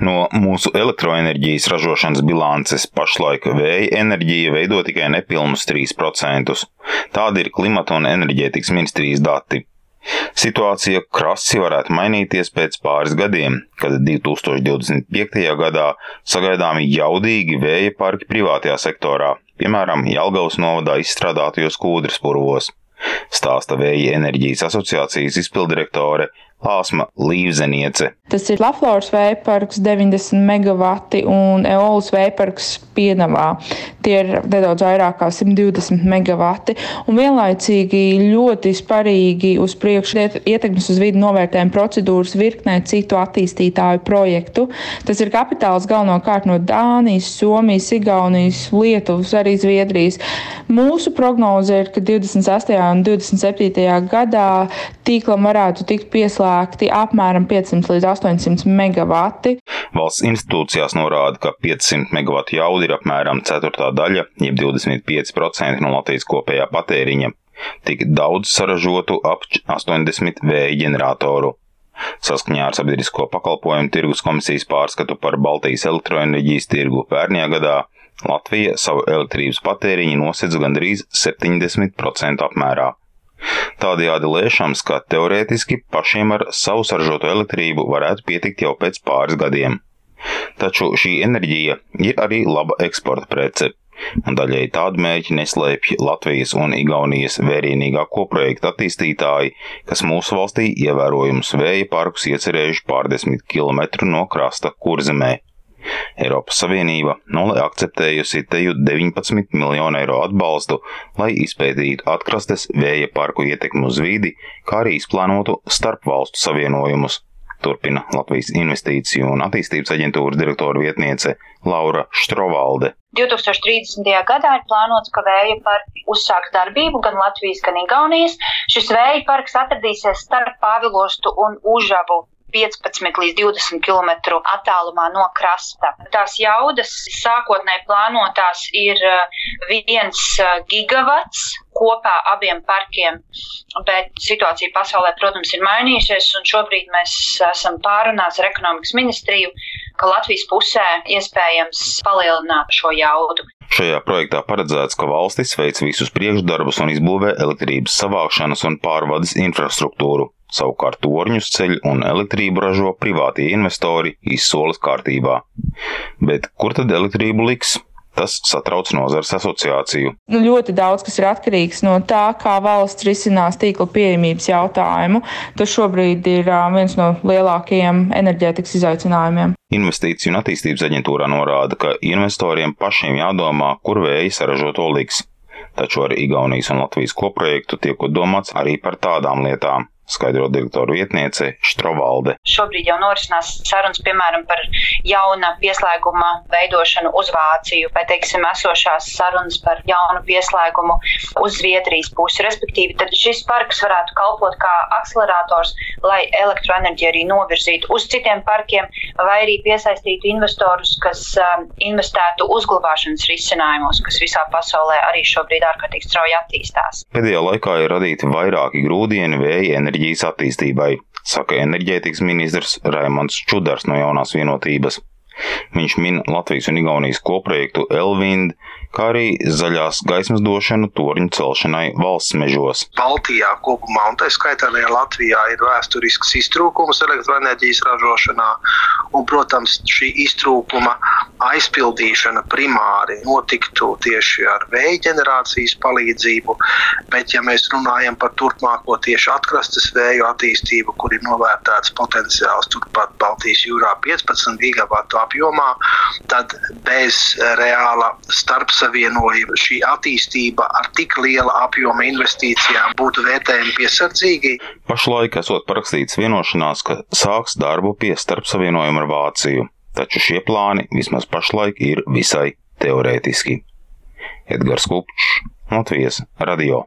No mūsu elektroenerģijas ražošanas bilances pašlaik vēja enerģija veido tikai nepilnus 3%. Tādi ir klimata un enerģētikas ministrijas dati. Situācija krasi varētu mainīties pēc pāris gadiem, kad 2025. gadā sagaidāmi jaudīgi vēja parki privātajā sektorā, piemēram, Jelgavas novadā izstrādātajos kūdras purvos. Stāsta Vēja enerģijas asociācijas izpildirektore Lāsma Līvzeniece. Tas ir Laflors vējparks 90 MW un Eolas vējparks Pienavā. Tie ir nedaudz vairāk kā 120 MW. Un vienlaicīgi ļoti sparīgi uz priekšu ietekmes uz vidi novērtējuma procedūras virknē citu attīstītāju projektu. Tas ir kapitāls galvenokārt no Dānijas, Somijas, Igaunijas, Lietuvas, arī Zviedrijas. Mūsu prognoze ir, ka 26. un 27. gadā tīklam varētu tikt pieslēgts ieslēgti apmēram 500 līdz 800 megawati. Valsts institūcijās norāda, ka 500 megawatu jauda ir apmēram ceturtā daļa, jeb 25% no Latvijas kopējā patēriņa. Tik daudz saražotu ap 80 vēja ģeneratoru. Saskaņā ar Sabiedrisko pakalpojumu tirgus komisijas pārskatu par Baltijas elektroenerģijas tirgu pērnajā gadā Latvija savu elektrības patēriņu nosedz gandrīz 70% apmērā. Tādējādi lēšams, ka teorētiski pašiem ar savu saražoto elektrību varētu pietikt jau pēc pāris gadiem. Taču šī enerģija ir arī laba eksporta prece, un daļai tādu mērķi neslēpj Latvijas un Igaunijas vērienīgāko projektu attīstītāji, kas mūsu valstī ievērojums vēja parkus iecerējuši pārdesmit kilometru no krasta kurzemē. Eiropas Savienība nulē akceptējusi teju 19 miljonu eiro atbalstu, lai izpētītu atkrastes vēja parku ietekmi uz vidi, kā arī izplānotu starpvalstu savienojumus. Turpina Latvijas Investīciju un attīstības aģentūras direktora vietniece Laura Štrovalde. 2030. gadā ir plānots, ka vēja parki uzsāks darbību gan Latvijas, gan Igaunijas. Šis vēja parks atradīsies starp Pāvilostu un Užavu 15 līdz 20 km attālumā no krasta. Tās jaudas sākotnēji plānotās ir 1 eh, gigawats kopā abiem parkiem, bet situācija pasaulē, protams, ir mainījusies, un šobrīd mēs esam pārunāts ar ekonomikas ministriju, ka Latvijas pusē iespējams palielināt šo jaudu. Šajā projektā paredzēts, ka valstis veic visus priekšdarbus un izbūvē elektrības savākšanas un pārvades infrastruktūru. Savukārt torņus ceļ un elektrību ražo privātie investori izsoles kārtībā. Bet kur tad elektrību liks? Tas satrauc nozars asociāciju. Nu, ļoti daudz kas ir atkarīgs no tā, kā valsts risinās tīkla pieejamības jautājumu. Tas šobrīd ir viens no lielākajiem enerģētikas izaicinājumiem. Investīciju un attīstības aģentūrā norāda, ka investoriem pašiem jādomā, kur vēja saražoto liks. Taču ar Igaunijas un Latvijas koprojektu tiek domāts arī par tādām lietām skaidro direktoru vietniece Štrovalde. Šobrīd jau norisinās sarunas, piemēram, par jauna pieslēguma veidošanu uz Vāciju, vai, teiksim, esošās sarunas par jaunu pieslēgumu uz Zviedrijas pusi. Respektīvi, tad šis parks varētu kalpot kā akcelerators, lai elektroenerģiju arī novirzītu uz citiem parkiem, vai arī piesaistītu investorus, kas um, investētu uzglabāšanas risinājumos, kas visā pasaulē arī šobrīd ārkārtīgi strauji attīstās. Pēdējā laikā ir radīti vairāki grūdieni vēja enerģija enerģijas attīstībai, saka enerģētikas ministrs Raimons Čudars no jaunās vienotības. Viņš min Latvijas un Igaunijas koprojektu Elvind, kā arī zaļās gaismas došanu torņu celšanai valsts mežos. Baltijā kopumā, un tā skaitā arī Latvijā, ir vēsturisks iztrūkums elektroenerģijas ražošanā, un, protams, šī iztrūkuma aizpildīšana primāri notiktu tieši ar vēja ģenerācijas palīdzību, bet, ja mēs runājam par turpmāko tieši atkrastes vēju attīstību, kur ir novērtēts potenciāls turpat Baltijas jūrā 15 gigavatu apjomā, tad bez reāla starpsavienojuma savienojuma, šī attīstība ar tik liela apjoma investīcijām būtu vērtējama piesardzīgi. Pašlaik esot parakstīts vienošanās, ka sāks darbu pie starpsavienojuma ar Vāciju, taču šie plāni vismaz pašlaik ir visai teorētiski. Edgars Kupčs, Latvijas radio.